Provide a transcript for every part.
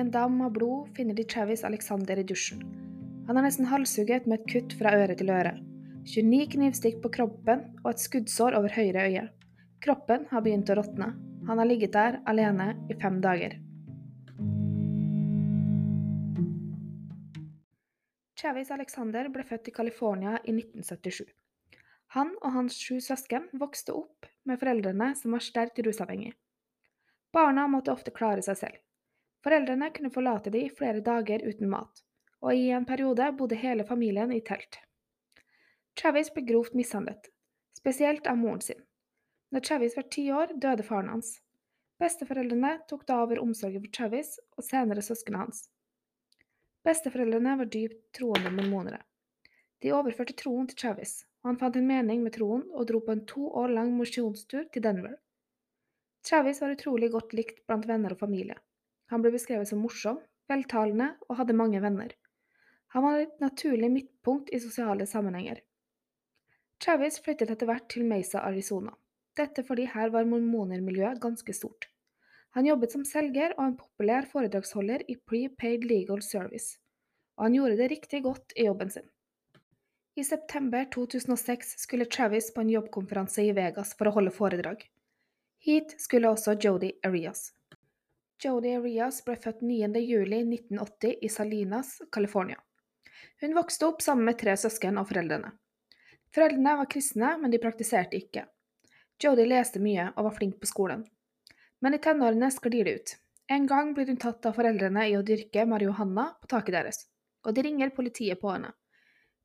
en dam av blod finner de Travis Alexander i dusjen. Han er nesten halshugget med et kutt fra øre til øre. 29 knivstikk på kroppen og et skuddsår over høyre øye. Kroppen har begynt å råtne. Han har ligget der alene i fem dager. Travis Alexander ble født i California i 1977. Han og hans sju søsken vokste opp med foreldrene som var sterkt rusavhengige. Barna måtte ofte klare seg selv. Foreldrene kunne forlate de flere dager uten mat, og i en periode bodde hele familien i telt. Travis ble grovt mishandlet, spesielt av moren sin. Når Travis var ti år, døde faren hans. Besteforeldrene tok da over omsorgen for Travis og senere søsknene hans. Besteforeldrene var dypt troende mormonere. De overførte troen til Travis, og han fant en mening med troen og dro på en to år lang mosjonstur til Denver. Travis var utrolig godt likt blant venner og familie. Han ble beskrevet som morsom, veltalende og hadde mange venner. Han var et naturlig midtpunkt i sosiale sammenhenger. Travis flyttet etter hvert til Mesa, Arizona. Dette fordi her var mormonermiljøet ganske stort. Han jobbet som selger og en populær foredragsholder i Prepaid Legal Service, og han gjorde det riktig godt i jobben sin. I september 2006 skulle Travis på en jobbkonferanse i Vegas for å holde foredrag. Hit skulle også Jodi Arias. Jodi Rias ble født 9.07.1980 i Salinas, California. Hun vokste opp sammen med tre søsken og foreldrene. Foreldrene var kristne, men de praktiserte ikke. Jodi leste mye og var flink på skolen. Men i tenårene sklir det ut. En gang blir hun tatt av foreldrene i å dyrke marihuana på taket deres, og de ringer politiet på henne.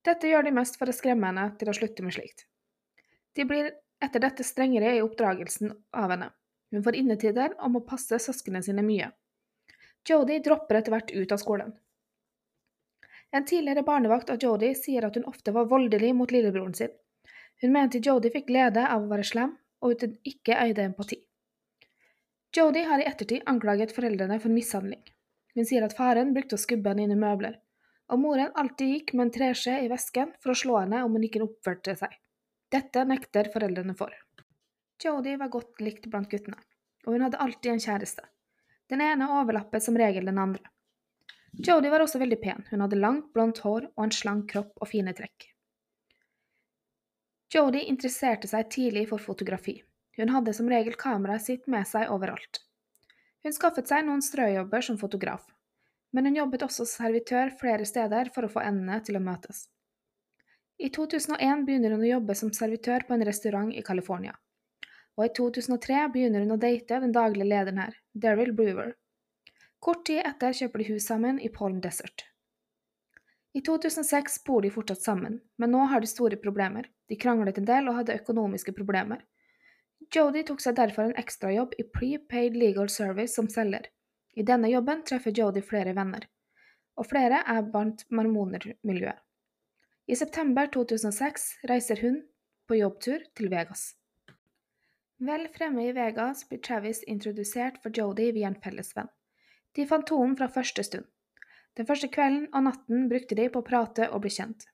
Dette gjør de mest for å skremme henne til å slutte med slikt. De blir etter dette strengere i oppdragelsen av henne. Hun får innetider og må passe søsknene sine mye. Jodi dropper etter hvert ut av skolen. En tidligere barnevakt av Jodi sier at hun ofte var voldelig mot lillebroren sin. Hun mente Jodi fikk glede av å være slem, og uten ikke øyde empati. Jodi har i ettertid anklaget foreldrene for mishandling. Hun sier at faren brukte å skubbe henne inn i møbler, og moren alltid gikk med en treskje i vesken for å slå henne om hun ikke oppførte seg. Dette nekter foreldrene for. Jodi var godt likt blant guttene, og hun hadde alltid en kjæreste. Den ene overlappet som regel den andre. Jodie var også veldig pen, hun hadde langt, blondt hår og en slank kropp og fine trekk. Jodie interesserte seg tidlig for fotografi. Hun hadde som regel kameraet sitt med seg overalt. Hun skaffet seg noen strøjobber som fotograf, men hun jobbet også servitør flere steder for å få endene til å møtes. I 2001 begynner hun å jobbe som servitør på en restaurant i California, og i 2003 begynner hun å date den daglige lederen her, Daryl Brewer. Kort tid etter kjøper de hus sammen i Pollen Desert. I 2006 bor de fortsatt sammen, men nå har de store problemer. De kranglet en del og hadde økonomiske problemer. Jodi tok seg derfor en ekstrajobb i Prepaid Legal Service som selger. I denne jobben treffer Jodi flere venner, og flere er blant mormonermiljøet. I september 2006 reiser hun på jobbtur til Vegas. Vel fremme i Vegas blir Travis introdusert for Jodi via en fellesvenn. De fant tonen fra første stund. Den første kvelden og natten brukte de på å prate og bli kjent.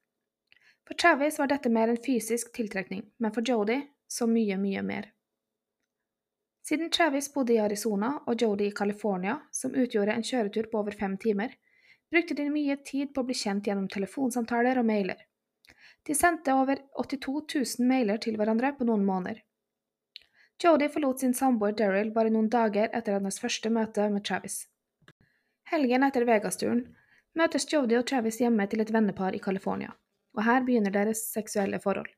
For Travis var dette mer en fysisk tiltrekning, men for Jodi så mye, mye mer. Siden Travis bodde i Arizona og Jodi i California, som utgjorde en kjøretur på over fem timer, brukte de mye tid på å bli kjent gjennom telefonsamtaler og mailer. De sendte over 82 000 mailer til hverandre på noen måneder. Jodi forlot sin samboer Daryl bare noen dager etter hennes første møte med Travis. Helgen etter Vegas-turen møtes Jodi og Travis hjemme til et vennepar i California, og her begynner deres seksuelle forhold.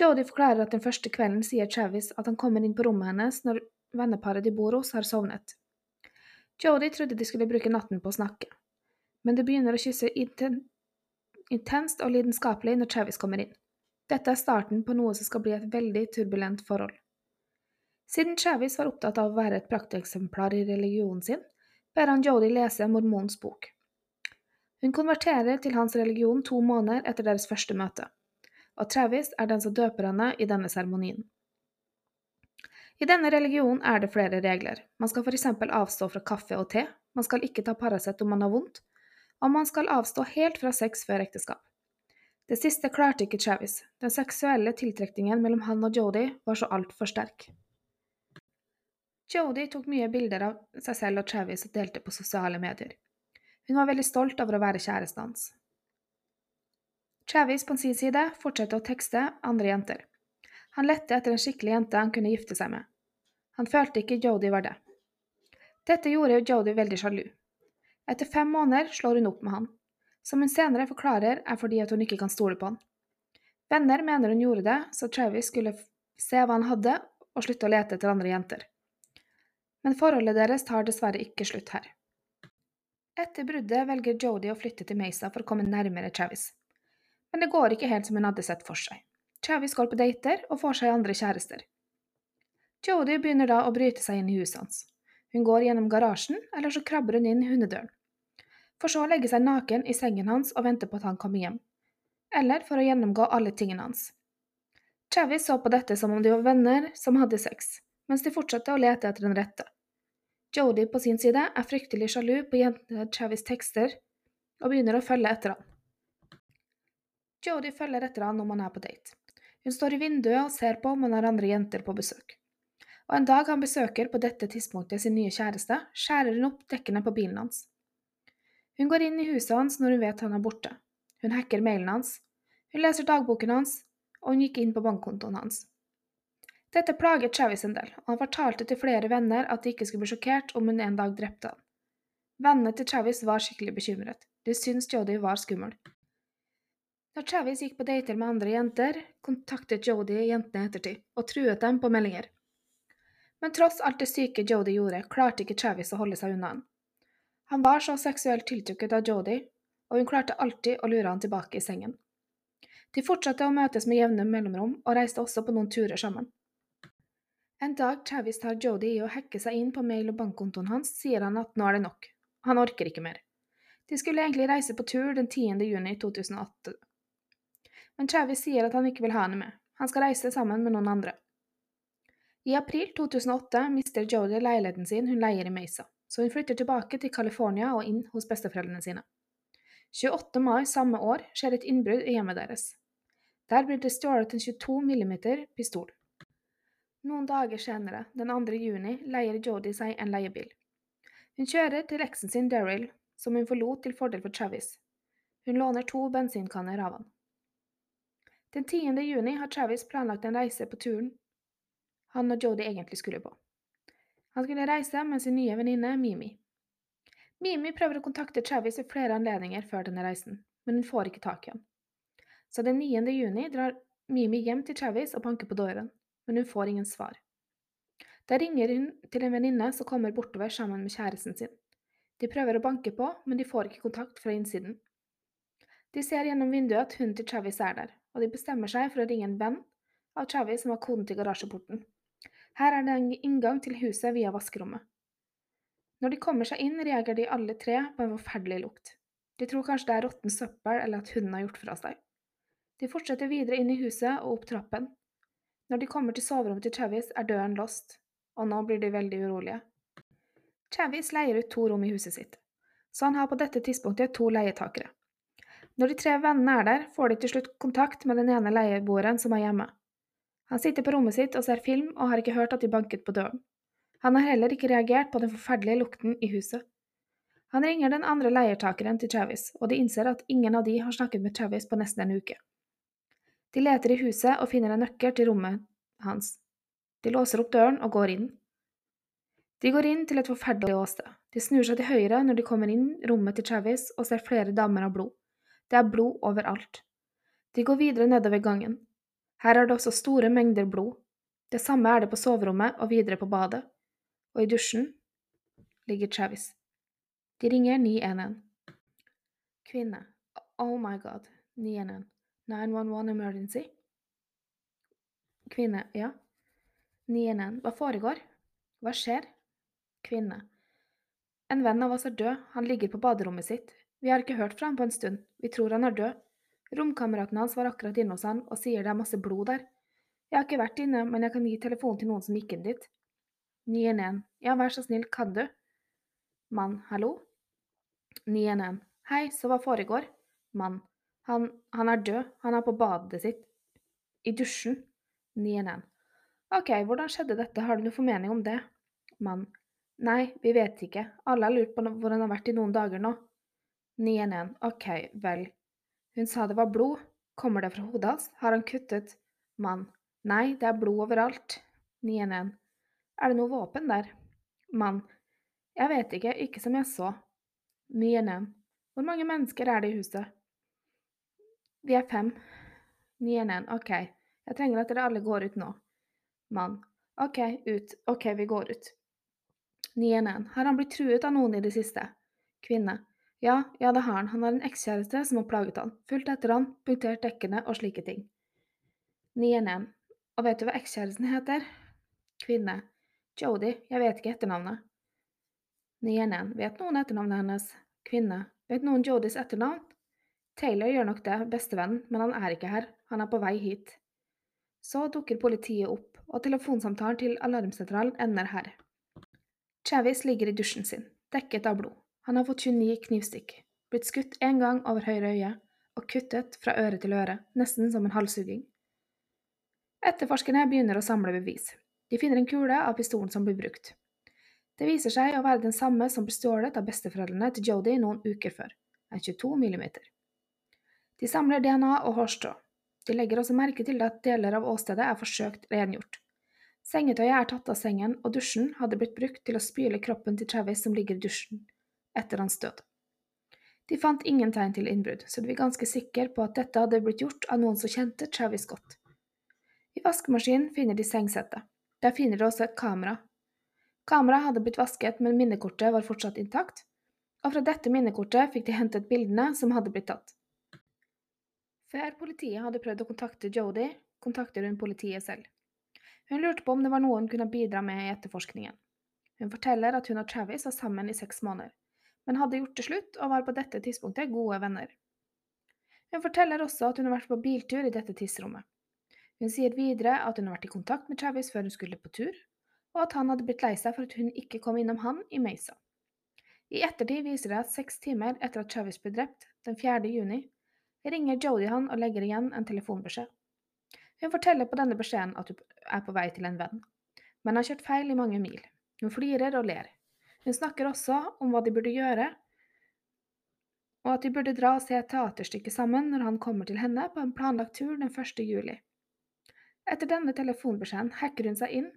Jodi forklarer at den første kvelden sier Travis at han kommer inn på rommet hennes når venneparet de bor hos, har sovnet. Jodi trodde de skulle bruke natten på å snakke, men det begynner å kysse intenst og lidenskapelig når Travis kommer inn. Dette er starten på noe som skal bli et veldig turbulent forhold. Siden Travis var opptatt av å være et prakteksemplar i religionen sin, ber han Jodi lese Mormons bok. Hun konverterer til hans religion to måneder etter deres første møte, og Travis er den som døper henne i denne seremonien. I denne religionen er det flere regler. Man skal f.eks. avstå fra kaffe og te, man skal ikke ta Paracet om man har vondt, og man skal avstå helt fra sex før ekteskap. Det siste klarte ikke Travis, den seksuelle tiltrekningen mellom han og Jodi var så altfor sterk. Jodie tok mye bilder av seg selv og Travis og delte på sosiale medier. Hun var veldig stolt over å være kjæresten hans. Travis på sin side fortsatte å tekste andre jenter. Han lette etter en skikkelig jente han kunne gifte seg med. Han følte ikke Jodie var det. Dette gjorde Jodie veldig sjalu. Etter fem måneder slår hun opp med han. Som hun senere forklarer, er fordi at hun ikke kan stole på han. Venner mener hun gjorde det så Travis skulle se hva han hadde, og slutte å lete etter andre jenter. Men forholdet deres tar dessverre ikke slutt her. Etter bruddet velger Jodie å flytte til Mesa for å komme nærmere Travis. Men det går ikke helt som hun hadde sett for seg. Travis går på dater og får seg andre kjærester. Jodie begynner da å bryte seg inn i huset hans. Hun går gjennom garasjen, eller så krabber hun inn hundedøren. For så å legge seg naken i sengen hans og vente på at han kommer hjem. Eller for å gjennomgå alle tingene hans. Travis så på dette som om de var venner som hadde sex, mens de fortsatte å lete etter den rette. Jodie på sin side er fryktelig sjalu på jentene Travis tekster, og begynner å følge etter han. Jodie følger etter han om han er på date. Hun står i vinduet og ser på om han har andre jenter på besøk. Og en dag han besøker på dette tidspunktet sin nye kjæreste, skjærer hun opp dekkene på bilen hans. Hun går inn i huset hans når hun vet han er borte. Hun hacker mailen hans. Hun leser dagboken hans, og hun gikk inn på bankkontoen hans. Dette plaget Travis en del, og han fortalte til flere venner at de ikke skulle bli sjokkert om hun en dag drepte han. Vennene til Travis var skikkelig bekymret. De syntes Jodie var skummel. Da Travis gikk på dater med andre jenter, kontaktet Jodie jentene i ettertid og truet dem på meldinger. Men tross alt det syke Jodie gjorde, klarte ikke Travis å holde seg unna han. Han var så seksuelt tiltrukket av Jodie, og hun klarte alltid å lure han tilbake i sengen. De fortsatte å møtes med jevne mellomrom og reiste også på noen turer sammen. En dag Travis tar Jodie i å hacke seg inn på mail- og bankkontoen hans, sier han at nå er det nok. Han orker ikke mer. De skulle egentlig reise på tur den 10. juni 2008, men Travis sier at han ikke vil ha henne med. Han skal reise sammen med noen andre. I april 2008 mister Jodie leiligheten sin hun leier i Mesa, så hun flytter tilbake til California og inn hos besteforeldrene sine. 28. mai samme år skjer et innbrudd i hjemmet deres. Der blir det stjålet en 22 mm pistol. Noen dager senere, den 2. juni, leier Jodie seg en leiebil. Hun kjører til eksen sin Daryl, som hun forlot til fordel for Travis. Hun låner to bensinkanner av han. Den 10. juni har Travis planlagt en reise på turen han og Jodie egentlig skulle på. Han skulle reise med sin nye venninne Mimi. Mimi prøver å kontakte Travis ved flere anledninger før denne reisen, men hun får ikke tak i ham. Så den 9. juni drar Mimi hjem til Travis og banker på døren, men hun får ingen svar. Da ringer hun til en venninne som kommer bortover sammen med kjæresten sin. De prøver å banke på, men de får ikke kontakt fra innsiden. De ser gjennom vinduet at hunden til Travis er der, og de bestemmer seg for å ringe en venn av Travis som har koden til garasjeporten. Her er det en inngang til huset via vaskerommet. Når de kommer seg inn, reagerer de alle tre på en forferdelig lukt. De tror kanskje det er råtten søppel eller at hunden har gjort fra seg. De fortsetter videre inn i huset og opp trappen. Når de kommer til soverommet til Travis, er døren låst, og nå blir de veldig urolige. Travis leier ut to rom i huset sitt, så han har på dette tidspunktet to leietakere. Når de tre vennene er der, får de til slutt kontakt med den ene leieboeren som er hjemme. Han sitter på rommet sitt og ser film og har ikke hørt at de banket på døren. Han har heller ikke reagert på den forferdelige lukten i huset. Han ringer den andre leiertakeren til Travis, og de innser at ingen av de har snakket med Travis på nesten en uke. De leter i huset og finner en nøkkel til rommet hans. De låser opp døren og går inn. De går inn til et forferdelig åsted. De snur seg til høyre når de kommer inn rommet til Travis og ser flere damer av blod. Det er blod overalt. De går videre nedover gangen. Her er det også store mengder blod. Det samme er det på soverommet og videre på badet. Og i dusjen ligger Travis. De ringer 911. Kvinne. Oh my god. 911. 911 emergency. Kvinne. Ja. 911. Hva foregår? Hva skjer? Kvinne. En venn av oss er død. Han ligger på baderommet sitt. Vi har ikke hørt fra ham på en stund, vi tror han er død. Romkameraten hans var akkurat inne hos han og sier det er masse blod der. Jeg har ikke vært inne, men jeg kan gi telefonen til noen som gikk inn dit. 911. Ja, vær så snill, kan du? Mann, hallo? 911. Hei, så hva foregår? Mann. Han, han er død, han er på badet sitt. I dusjen. 911. Ok, hvordan skjedde dette, har du noen formening om det? Mann. Nei, vi vet ikke. Alle har lurt på hvor han har vært i noen dager nå. 911. Ok, vel. Hun sa det var blod. Kommer det fra hodet hans? Har han kuttet? Mann. Nei, det er blod overalt. 911. Er det noe våpen der? Mann. Jeg vet ikke, ikke som jeg så. 911. Hvor mange mennesker er det i huset? Vi er fem. 911. Ok, jeg trenger at dere alle går ut nå. Mann. Ok, ut. Ok, vi går ut. 911. Har han blitt truet av noen i det siste? Kvinne. Ja, ja, det har han. Han har en ekskjæreste som har plaget han, fulgt etter han, punktert dekkene og slike ting. 911. Og vet du hva ekskjæresten heter? Kvinne. Jodi. Jeg vet ikke etternavnet. 911. Vet noen etternavnet hennes? Kvinne. Vet noen Jodis etternavn? Taylor gjør nok det, bestevennen, men han er ikke her. Han er på vei hit. Så dukker politiet opp, og telefonsamtalen til alarmsentralen ender her. Chavis ligger i dusjen sin, dekket av blod. Han har fått 29 knivstikk, blitt skutt én gang over høyre øye og kuttet fra øre til øre, nesten som en halshugging. Etterforskerne begynner å samle bevis. De finner en kule av pistolen som blir brukt. Det viser seg å være den samme som ble stjålet av besteforeldrene til Jodi noen uker før, en 22 millimeter. De samler DNA og hårstrå. De legger også merke til at deler av åstedet er forsøkt rengjort. Sengetøyet er tatt av sengen, og dusjen hadde blitt brukt til å spyle kroppen til Travis som ligger i dusjen, etter hans død. De fant ingen tegn til innbrudd, så de var ganske sikre på at dette hadde blitt gjort av noen som kjente Travis godt. I vaskemaskinen finner de sengsettet. Der finner de også et kamera. Kameraet hadde blitt vasket, men minnekortet var fortsatt intakt, og fra dette minnekortet fikk de hentet bildene som hadde blitt tatt. Før politiet hadde prøvd å kontakte Jodi, kontakter hun politiet selv. Hun lurte på om det var noe hun kunne bidra med i etterforskningen. Hun forteller at hun og Travis var sammen i seks måneder men hadde gjort det slutt og var på dette tidspunktet gode venner. Hun forteller også at hun har vært på biltur i dette tidsrommet. Hun sier videre at hun har vært i kontakt med Travis før hun skulle på tur, og at han hadde blitt lei seg for at hun ikke kom innom han i Mesa. I ettertid viser det at seks timer etter at Travis ble drept, den 4. juni, ringer Jodie han og legger igjen en telefonbeskjed. Hun forteller på denne beskjeden at hun er på vei til en venn, men har kjørt feil i mange mil. Hun flirer og ler. Hun snakker også om hva de burde gjøre, og at de burde dra og se et teaterstykke sammen når han kommer til henne på en planlagt tur den 1. juli. Etter denne telefonbeskjeden hacker hun seg inn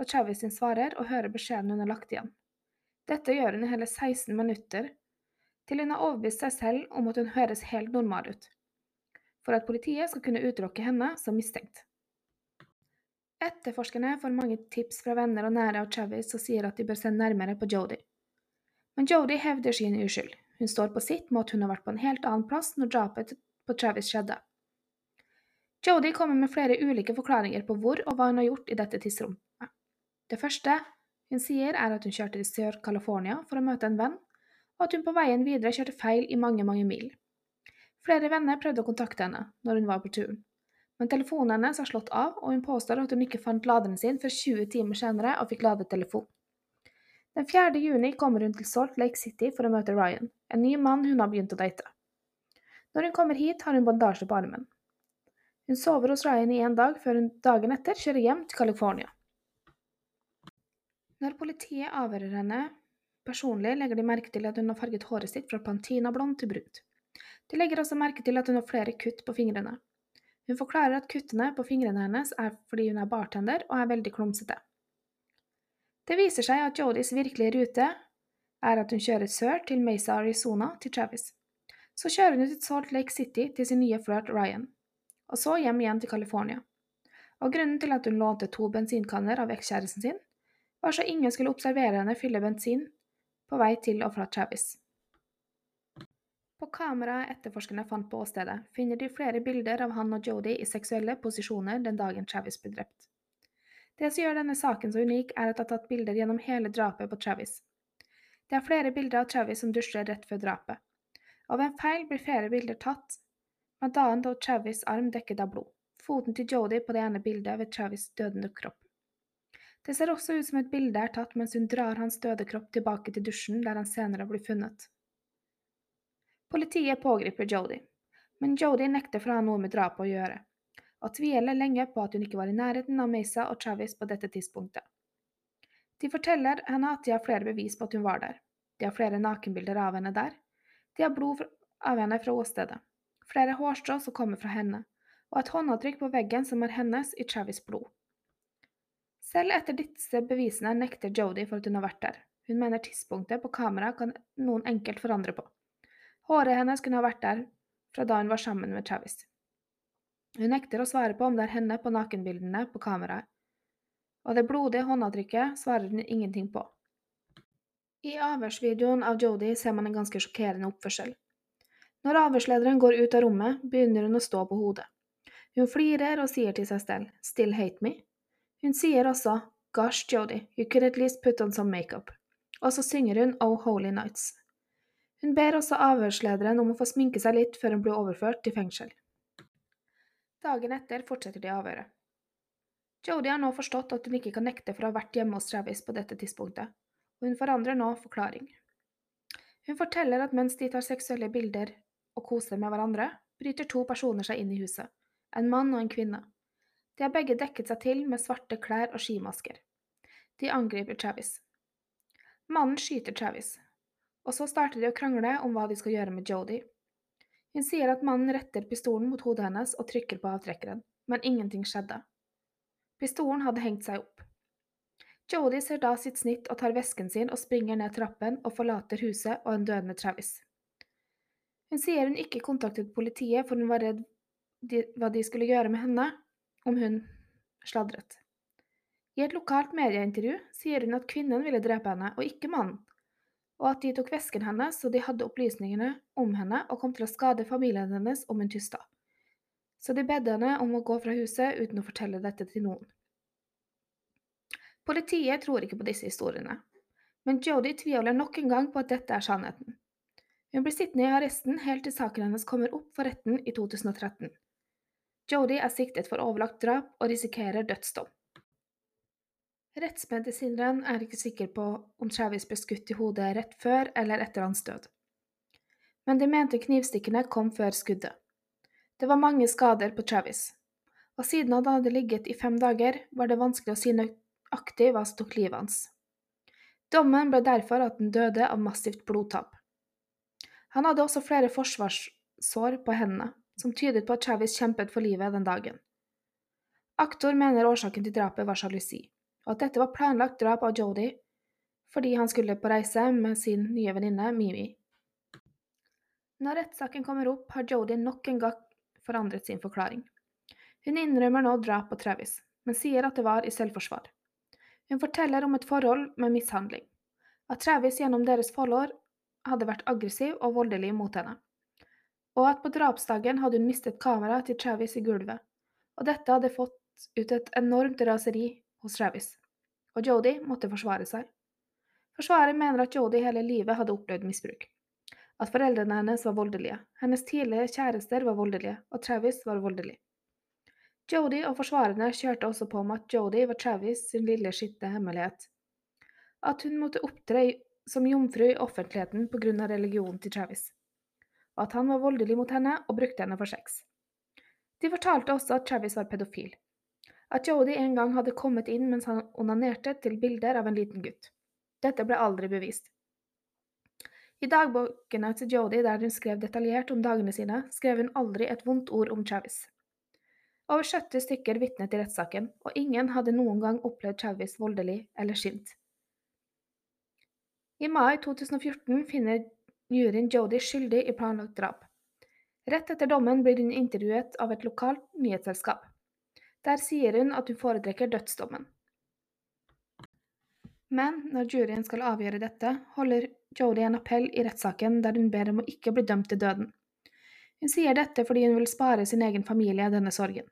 på Chavis sin svarer og hører beskjeden hun har lagt igjen. Dette gjør hun i hele 16 minutter, til hun har overbevist seg selv om at hun høres helt normal ut, for at politiet skal kunne utelukke henne som mistenkt. Etterforskerne får mange tips fra venner og nære av Travis og sier at de bør se nærmere på Jodi. Men Jodi hevder sin uskyld. Hun står på sitt med at hun har vært på en helt annen plass når drapet på Travis skjedde. Jodi kommer med flere ulike forklaringer på hvor og hva hun har gjort i dette tidsrommet. Det første hun sier, er at hun kjørte til Sør-California for å møte en venn, og at hun på veien videre kjørte feil i mange, mange mil. Flere venner prøvde å kontakte henne når hun var på turen, men telefonen hennes har slått av, og hun påstår at hun ikke fant laderen sin før 20 timer senere og fikk ladet telefon. Den 4. juni kommer hun til Salt Lake City for å møte Ryan, en ny mann hun har begynt å date. Når hun kommer hit, har hun bandasje på armen. Hun sover hos Ryan i en dag, før hun dagen etter kjører hjem til California. Når politiet avhører henne personlig, legger de merke til at hun har farget håret sitt fra blond til brunt. De legger også merke til at hun har flere kutt på fingrene. Hun forklarer at kuttene på fingrene hennes er fordi hun er bartender og er veldig klumsete. Det viser seg at Jodis virkelige rute er at hun kjører sør til Mesa, Arizona, til Travis. Så kjører hun til Salt Lake City til sin nye flørt Ryan, og så hjem igjen til California. Og grunnen til at hun lånte to bensinkanner av ekskjæresten sin, var så ingen skulle observere henne fylle bensin på vei til og fra Travis. På kameraet etterforskerne fant på åstedet, finner de flere bilder av han og Jodi i seksuelle posisjoner den dagen Travis ble drept. Det som gjør denne saken så unik, er at det er tatt bilder gjennom hele drapet på Travis. Det er flere bilder av Travis som dusjer rett før drapet. Av en feil blir flere bilder tatt, blant annet av Travis' arm dekket av blod, foten til Jodi på det ene bildet ved Travis' dødende kropp. Det ser også ut som et bilde er tatt mens hun drar hans døde kropp tilbake til dusjen der han senere blir funnet. Politiet pågriper Jodi, men Jodi nekter for å ha noe med drapet å gjøre, og tviler lenge på at hun ikke var i nærheten av Mesa og Travis på dette tidspunktet. De forteller henne at de har flere bevis på at hun var der. De har flere nakenbilder av henne der. De har blod av henne fra åstedet. Flere hårstrå som kommer fra henne, og et håndavtrykk på veggen som er hennes i Travis' blod. Selv etter disse bevisene nekter Jodi for at hun har vært der. Hun mener tidspunktet på kamera kan noen enkelt forandre på. Håret hennes kunne ha vært der fra da hun var sammen med Travis. Hun nekter å svare på om det er henne på nakenbildene på kameraet, og det blodige håndavtrykket svarer hun ingenting på. I avhørsvideoen av Jodi ser man en ganske sjokkerende oppførsel. Når avhørslederen går ut av rommet, begynner hun å stå på hodet. Hun flirer og sier til seg selv 'Still hate me'. Hun sier også 'Gosh, Jodi, you could at least put on some makeup', og så synger hun 'Oh Holy Nights'. Hun ber også avhørslederen om å få sminke seg litt før hun blir overført til fengsel. Dagen etter fortsetter de avhøret. Jodi har nå forstått at hun ikke kan nekte for å ha vært hjemme hos Travis på dette tidspunktet, og hun forandrer nå forklaring. Hun forteller at mens de tar seksuelle bilder og koser med hverandre, bryter to personer seg inn i huset, en mann og en kvinne. De har begge dekket seg til med svarte klær og skimasker. De angriper Travis. Mannen skyter Travis, og så starter de å krangle om hva de skal gjøre med Jodi. Hun sier at mannen retter pistolen mot hodet hennes og trykker på avtrekkeren, men ingenting skjedde. Pistolen hadde hengt seg opp. Jodi ser da sitt snitt og tar vesken sin og springer ned trappen og forlater huset og en døende Travis. Hun sier hun ikke kontaktet politiet for hun var redd de, hva de skulle gjøre med henne om hun sladret. I et lokalt medieintervju sier hun at kvinnen ville drepe henne, og ikke mannen og at de tok vesken hennes så de hadde opplysningene om henne og kom til å skade familien hennes om hun tysta. Så de bedde henne om å gå fra huset uten å fortelle dette til noen. Politiet tror ikke på disse historiene, men Jodi tviholder nok en gang på at dette er sannheten. Hun blir sittende i arresten helt til saken hennes kommer opp for retten i 2013. Jodi er siktet for overlagt drap og risikerer dødsdom. Rettsmedisineren er ikke sikker på om Travis ble skutt i hodet rett før eller etter hans død. Men de mente knivstikkene kom før skuddet. Det var mange skader på Travis, og siden han hadde ligget i fem dager, var det vanskelig å si nøyaktig hva som tok livet hans. Dommen ble derfor at han døde av massivt blodtap. Han hadde også flere forsvarssår på hendene, som tydet på at Travis kjempet for livet den dagen. Aktor mener årsaken til drapet var sjalusi og at dette var planlagt drap av Jodi fordi han skulle på reise med sin nye venninne Mimi. Når rettssaken kommer opp, har Jodi nok en gang forandret sin forklaring. Hun innrømmer nå drap på Travis, men sier at det var i selvforsvar. Hun forteller om et forhold med mishandling, at Travis gjennom deres forhold hadde vært aggressiv og voldelig mot henne, og at på drapsdagen hadde hun mistet kameraet til Travis i gulvet, og dette hadde fått ut et enormt raseri hos Travis og Jodi måtte forsvare seg. Forsvaret mener at Jodi hele livet hadde opplevd misbruk. At foreldrene hennes var voldelige, hennes tidligere kjærester var voldelige, og Travis var voldelig. Jodi og forsvarerne kjørte også på med at Jodi var Travis sin lille skitne hemmelighet. At hun måtte opptre som jomfru i offentligheten på grunn av religionen til Travis. Og at han var voldelig mot henne og brukte henne for sex. De fortalte også at Travis var pedofil, at Jodi en gang hadde kommet inn mens han onanerte til bilder av en liten gutt. Dette ble aldri bevist. I dagbøkene til Jodi, der hun skrev detaljert om dagene sine, skrev hun aldri et vondt ord om Travis. Over 70 stykker vitnet i rettssaken, og ingen hadde noen gang opplevd Travis voldelig eller sint. I mai 2014 finner juryen Jodi skyldig i planlagt drap. Rett etter dommen blir hun intervjuet av et lokalt nyhetsselskap. Der sier hun at hun foretrekker dødsdommen. Men når juryen skal avgjøre dette, holder Jodie en appell i rettssaken der hun ber om å ikke bli dømt til døden. Hun sier dette fordi hun vil spare sin egen familie denne sorgen.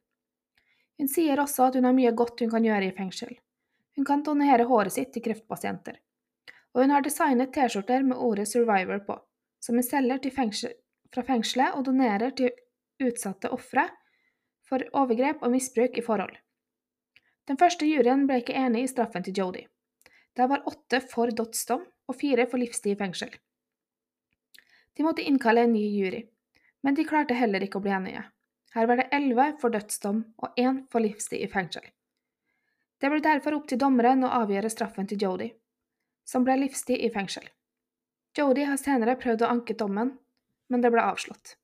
Hun sier også at hun har mye godt hun kan gjøre i fengsel. Hun kan donere håret sitt til kreftpasienter. Og hun har designet T-skjorter med ordet 'survivor' på, som vi selger fengsel, fra fengselet og donerer til utsatte ofre for overgrep og misbruk i forhold. Den første juryen ble ikke enig i straffen til Jodi. Det var åtte for dødsdom og fire for livstid i fengsel. De måtte innkalle en ny jury, men de klarte heller ikke å bli enige. Her var det elleve for dødsdom og én for livstid i fengsel. Det ble derfor opp til dommeren å avgjøre straffen til Jodi, som ble livstid i fengsel. Jodi har senere prøvd å anke dommen, men det ble avslått.